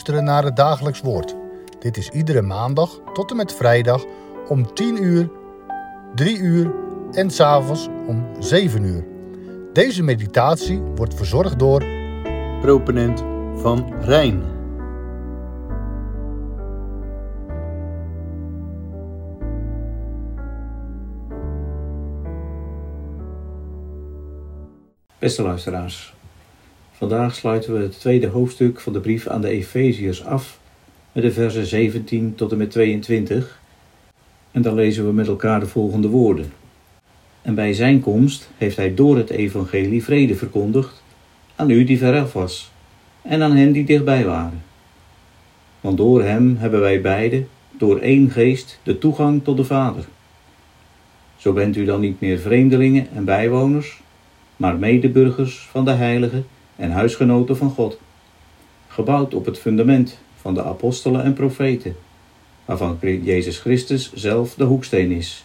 luisteren naar het dagelijks woord. Dit is iedere maandag tot en met vrijdag om 10 uur, 3 uur en s'avonds om 7 uur. Deze meditatie wordt verzorgd door proponent van Rijn. Beste luisteraars, vandaag sluiten we het tweede hoofdstuk van de brief aan de Efeziërs af met de versen 17 tot en met 22 en dan lezen we met elkaar de volgende woorden. En bij zijn komst heeft hij door het evangelie vrede verkondigd aan u die veraf was en aan hen die dichtbij waren. Want door hem hebben wij beiden door één geest de toegang tot de Vader. Zo bent u dan niet meer vreemdelingen en bijwoners, maar medeburgers van de heiligen en huisgenoten van God, gebouwd op het fundament van de apostelen en profeten, waarvan Jezus Christus zelf de hoeksteen is,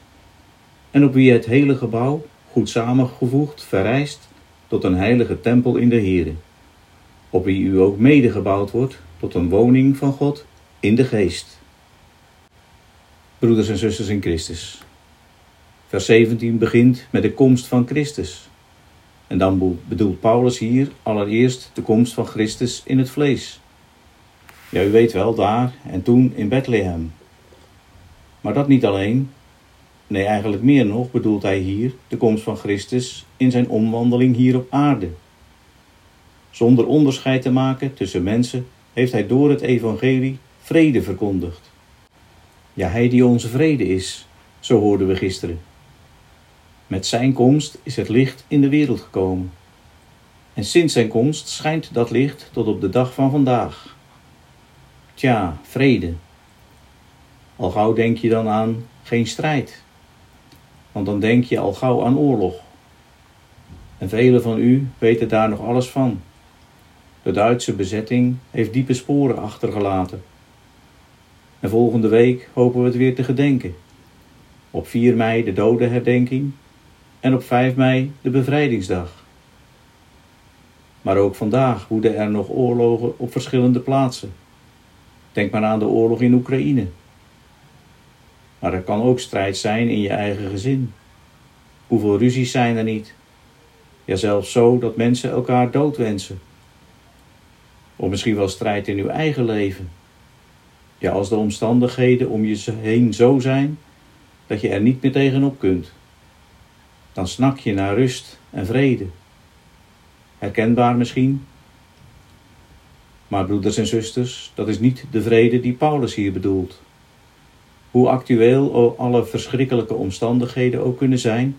en op wie het hele gebouw, goed samengevoegd, verrijst tot een heilige tempel in de Here, op wie u ook mede gebouwd wordt tot een woning van God in de geest. Broeders en zusters in Christus. Vers 17 begint met de komst van Christus. En dan bedoelt Paulus hier allereerst de komst van Christus in het vlees. Ja, u weet wel, daar en toen in Bethlehem. Maar dat niet alleen. Nee, eigenlijk meer nog bedoelt hij hier de komst van Christus in zijn omwandeling hier op aarde. Zonder onderscheid te maken tussen mensen heeft hij door het evangelie vrede verkondigd. Ja, hij die onze vrede is, zo hoorden we gisteren. Met zijn komst is het licht in de wereld gekomen. En sinds zijn komst schijnt dat licht tot op de dag van vandaag. Tja, vrede. Al gauw denk je dan aan geen strijd. Want dan denk je al gauw aan oorlog. En velen van u weten daar nog alles van. De Duitse bezetting heeft diepe sporen achtergelaten. En volgende week hopen we het weer te gedenken. Op 4 mei de dodenherdenking en op 5 mei de bevrijdingsdag. Maar ook vandaag woeden er nog oorlogen op verschillende plaatsen. Denk maar aan de oorlog in Oekraïne. Maar er kan ook strijd zijn in je eigen gezin. Hoeveel ruzies zijn er niet? Ja, zelfs zo dat mensen elkaar dood wensen. Of misschien wel strijd in uw eigen leven. Ja, als de omstandigheden om je heen zo zijn dat je er niet meer tegenop kunt. Dan snak je naar rust en vrede. Herkenbaar misschien? Maar broeders en zusters, dat is niet de vrede die Paulus hier bedoelt. Hoe actueel alle verschrikkelijke omstandigheden ook kunnen zijn,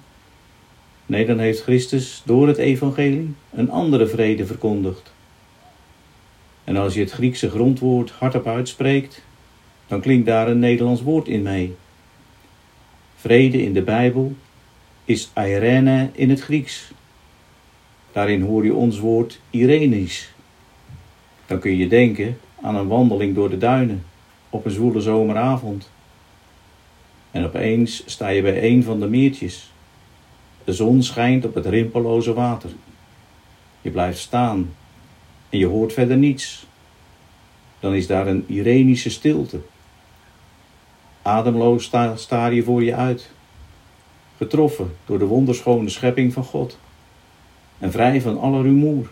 nee, dan heeft Christus door het evangelie een andere vrede verkondigd. En als je het Griekse grondwoord hardop uitspreekt, dan klinkt daar een Nederlands woord in mee. Vrede in de Bijbel is Irene in het Grieks. Daarin hoor je ons woord Irenisch. Dan kun je denken aan een wandeling door de duinen op een zwoele zomeravond. En opeens sta je bij een van de meertjes. De zon schijnt op het rimpelloze water. Je blijft staan en je hoort verder niets. Dan is daar een irenische stilte. Ademloos sta, staar je voor je uit, getroffen door de wonderschone schepping van God en vrij van alle rumoer.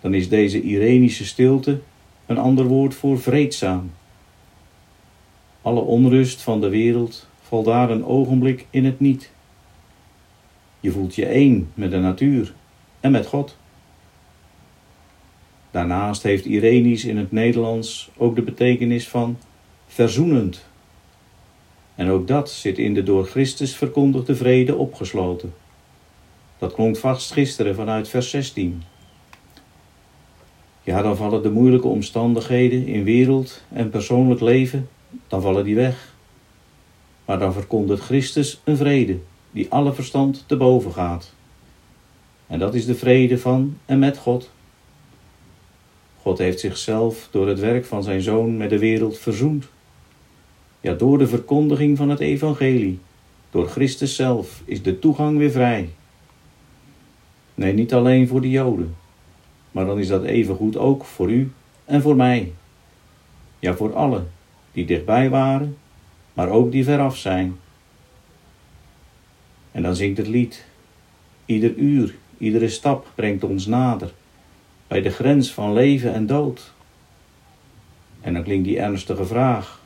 Dan is deze irenische stilte een ander woord voor vreedzaam. Alle onrust van de wereld valt daar een ogenblik in het niet. Je voelt je één met de natuur en met God. Daarnaast heeft Irenisch in het Nederlands ook de betekenis van verzoenend. En ook dat zit in de door Christus verkondigde vrede opgesloten. Dat klonk vast gisteren vanuit vers 16. Ja, dan vallen de moeilijke omstandigheden in wereld en persoonlijk leven, dan vallen die weg. Maar dan verkondigt Christus een vrede die alle verstand te boven gaat. En dat is de vrede van en met God. God heeft zichzelf door het werk van zijn Zoon met de wereld verzoend. Ja, door de verkondiging van het Evangelie, door Christus zelf, is de toegang weer vrij. Nee, niet alleen voor de Joden, maar dan is dat evengoed ook voor u en voor mij. Ja, voor allen die dichtbij waren, maar ook die veraf zijn. En dan zingt het lied. Ieder uur, iedere stap brengt ons nader bij de grens van leven en dood. En dan klinkt die ernstige vraag: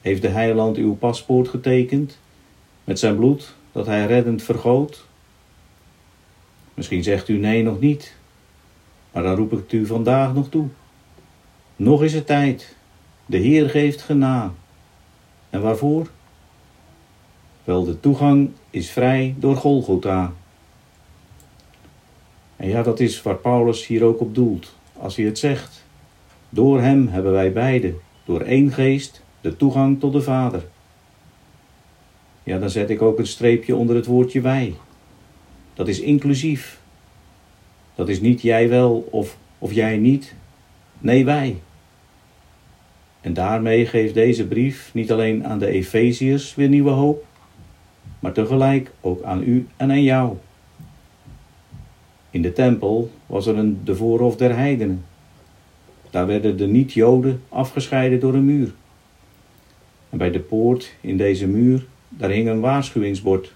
Heeft de heiland uw paspoort getekend met zijn bloed dat hij reddend vergoot? Misschien zegt u nee nog niet, maar dan roep ik het u vandaag nog toe. Nog is het tijd. De Heer geeft gena. En waarvoor? Wel, de toegang is vrij door Golgotha. En ja, dat is waar Paulus hier ook op doelt, als hij het zegt. Door hem hebben wij beiden, door één geest, de toegang tot de Vader. Ja, dan zet ik ook een streepje onder het woordje wij. Dat is inclusief. Dat is niet jij wel of, of jij niet. Nee, wij. En daarmee geeft deze brief niet alleen aan de Efeziërs weer nieuwe hoop, maar tegelijk ook aan u en aan jou. In de tempel was er een, de voorhof der heidenen. Daar werden de niet-Joden afgescheiden door een muur. En bij de poort in deze muur, daar hing een waarschuwingsbord.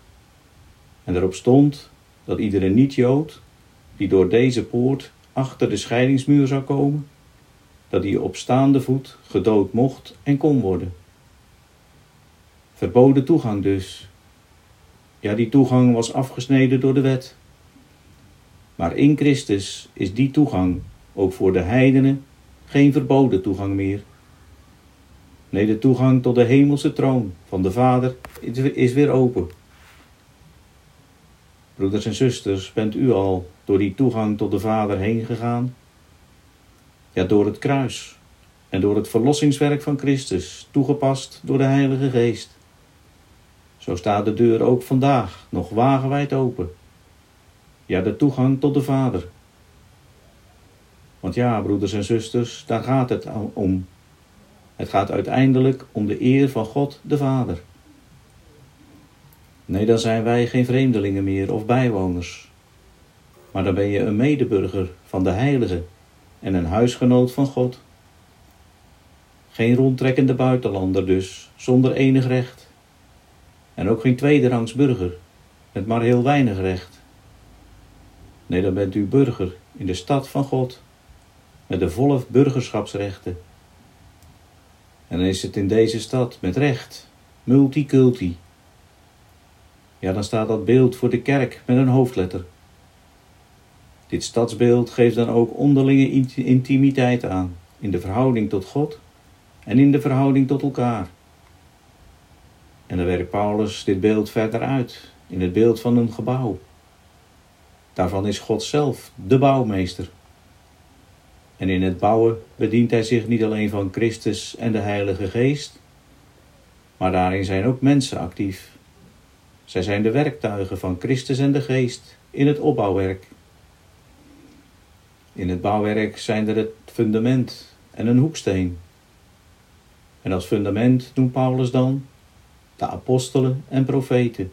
En daarop stond dat iedere niet-Jood die door deze poort achter de scheidingsmuur zou komen, dat hij op staande voet gedood mocht en kon worden. Verboden toegang dus. Ja, die toegang was afgesneden door de wet. Maar in Christus is die toegang ook voor de heidenen geen verboden toegang meer. Nee, de toegang tot de hemelse troon van de Vader is weer open. Broeders en zusters, bent u al door die toegang tot de Vader heen gegaan? Ja, door het kruis en door het verlossingswerk van Christus, toegepast door de Heilige Geest. Zo staat de deur ook vandaag nog wagenwijd open. Ja, de toegang tot de Vader. Want ja, broeders en zusters, daar gaat het om. Het gaat uiteindelijk om de eer van God de Vader. Nee, dan zijn wij geen vreemdelingen meer of bijwoners. Maar dan ben je een medeburger van de Heilige en een huisgenoot van God. Geen rondtrekkende buitenlander dus, zonder enig recht. En ook geen tweederangs burger, met maar heel weinig recht. Nee, dan bent u burger in de stad van God, met de volle burgerschapsrechten. En dan is het in deze stad met recht, multiculti. Ja, dan staat dat beeld voor de kerk met een hoofdletter. Dit stadsbeeld geeft dan ook onderlinge intimiteit aan in de verhouding tot God en in de verhouding tot elkaar. En dan werkt Paulus dit beeld verder uit in het beeld van een gebouw. Daarvan is God zelf de bouwmeester. En in het bouwen bedient hij zich niet alleen van Christus en de Heilige Geest, maar daarin zijn ook mensen actief. Zij zijn de werktuigen van Christus en de Geest in het opbouwwerk. In het bouwwerk zijn er het fundament en een hoeksteen. En als fundament noemt Paulus dan de apostelen en profeten.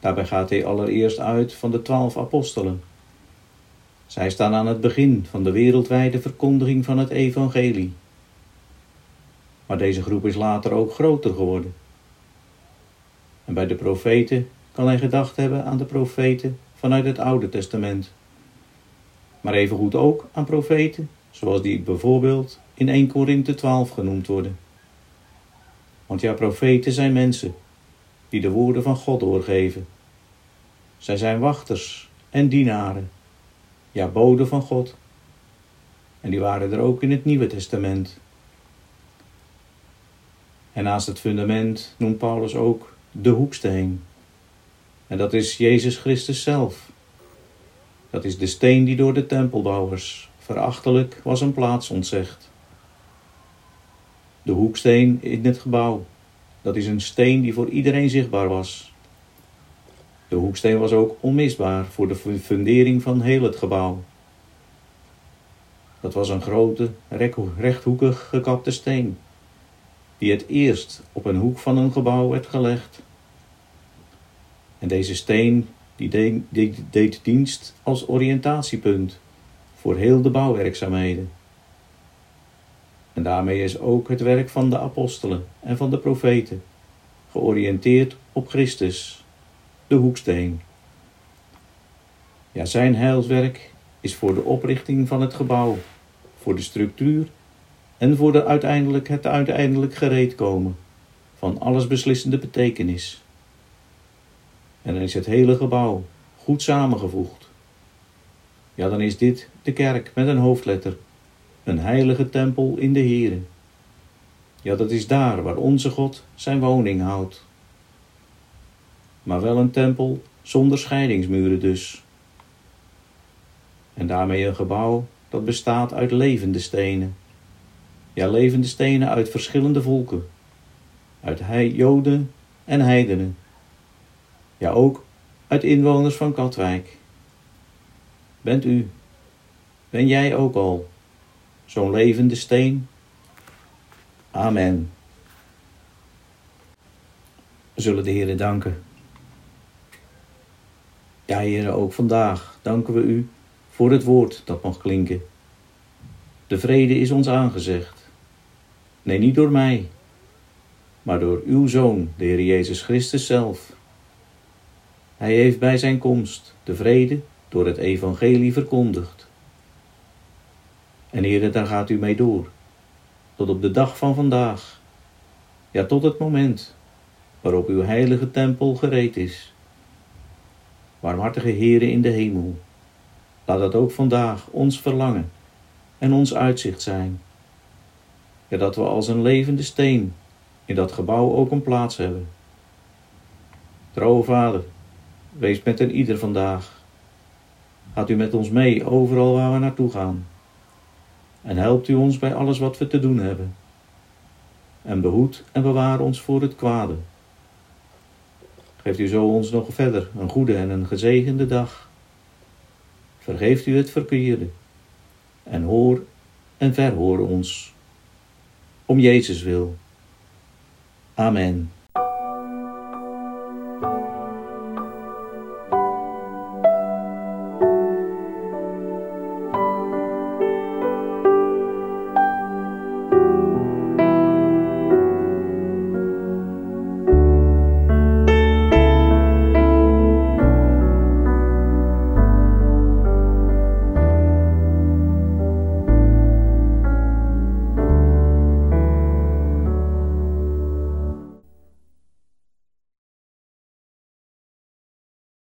Daarbij gaat hij allereerst uit van de twaalf apostelen. Zij staan aan het begin van de wereldwijde verkondiging van het evangelie. Maar deze groep is later ook groter geworden. En bij de profeten kan hij gedacht hebben aan de profeten vanuit het Oude Testament. Maar evengoed ook aan profeten, zoals die bijvoorbeeld in 1 Korinthe 12 genoemd worden. Want ja, profeten zijn mensen die de woorden van God doorgeven. Zij zijn wachters en dienaren, ja, boden van God. En die waren er ook in het Nieuwe Testament. En naast het fundament noemt Paulus ook de hoeksteen. En dat is Jezus Christus zelf. Dat is de steen die door de tempelbouwers verachtelijk was een plaats ontzegd. De hoeksteen in het gebouw, dat is een steen die voor iedereen zichtbaar was. De hoeksteen was ook onmisbaar voor de fundering van heel het gebouw. Dat was een grote, rechthoekig gekapte steen, die het eerst op een hoek van een gebouw werd gelegd. En deze steen die deed, deed dienst als oriëntatiepunt voor heel de bouwwerkzaamheden. En daarmee is ook het werk van de apostelen en van de profeten, georiënteerd op Christus, de hoeksteen. Ja, zijn heilswerk is voor de oprichting van het gebouw, voor de structuur en voor de uiteindelijk, het uiteindelijk gereedkomen van alles beslissende betekenis. En dan is het hele gebouw goed samengevoegd. Ja, dan is dit de kerk met een hoofdletter, een heilige tempel in de Here. Ja, dat is daar waar onze God zijn woning houdt. Maar wel een tempel zonder scheidingsmuren dus. En daarmee een gebouw dat bestaat uit levende stenen. Ja, levende stenen uit verschillende volken. Uit Joden en heidenen. Ja, ook uit inwoners van Katwijk. Bent u, ben jij ook al zo'n levende steen? Amen. Zullen de Heer danken. Ja, Heer, ook vandaag danken we u voor het woord dat mag klinken. De vrede is ons aangezegd. Nee, niet door mij, maar door uw Zoon, de Heer Jezus Christus zelf. Hij heeft bij zijn komst de vrede door het evangelie verkondigd. En Heer, daar gaat u mee door, tot op de dag van vandaag, ja tot het moment waarop uw heilige tempel gereed is. Warmhartige Heere in de hemel, laat dat ook vandaag ons verlangen en ons uitzicht zijn. Ja, dat we als een levende steen in dat gebouw ook een plaats hebben. Trouwe Vader, wees met een ieder vandaag. Gaat u met ons mee overal waar we naartoe gaan. En helpt u ons bij alles wat we te doen hebben. En behoed en bewaar ons voor het kwade. Geeft u zo ons nog verder een goede en een gezegende dag. Vergeeft u het verkeerde. En hoor en verhoor ons. Om Jezus wil. Amen.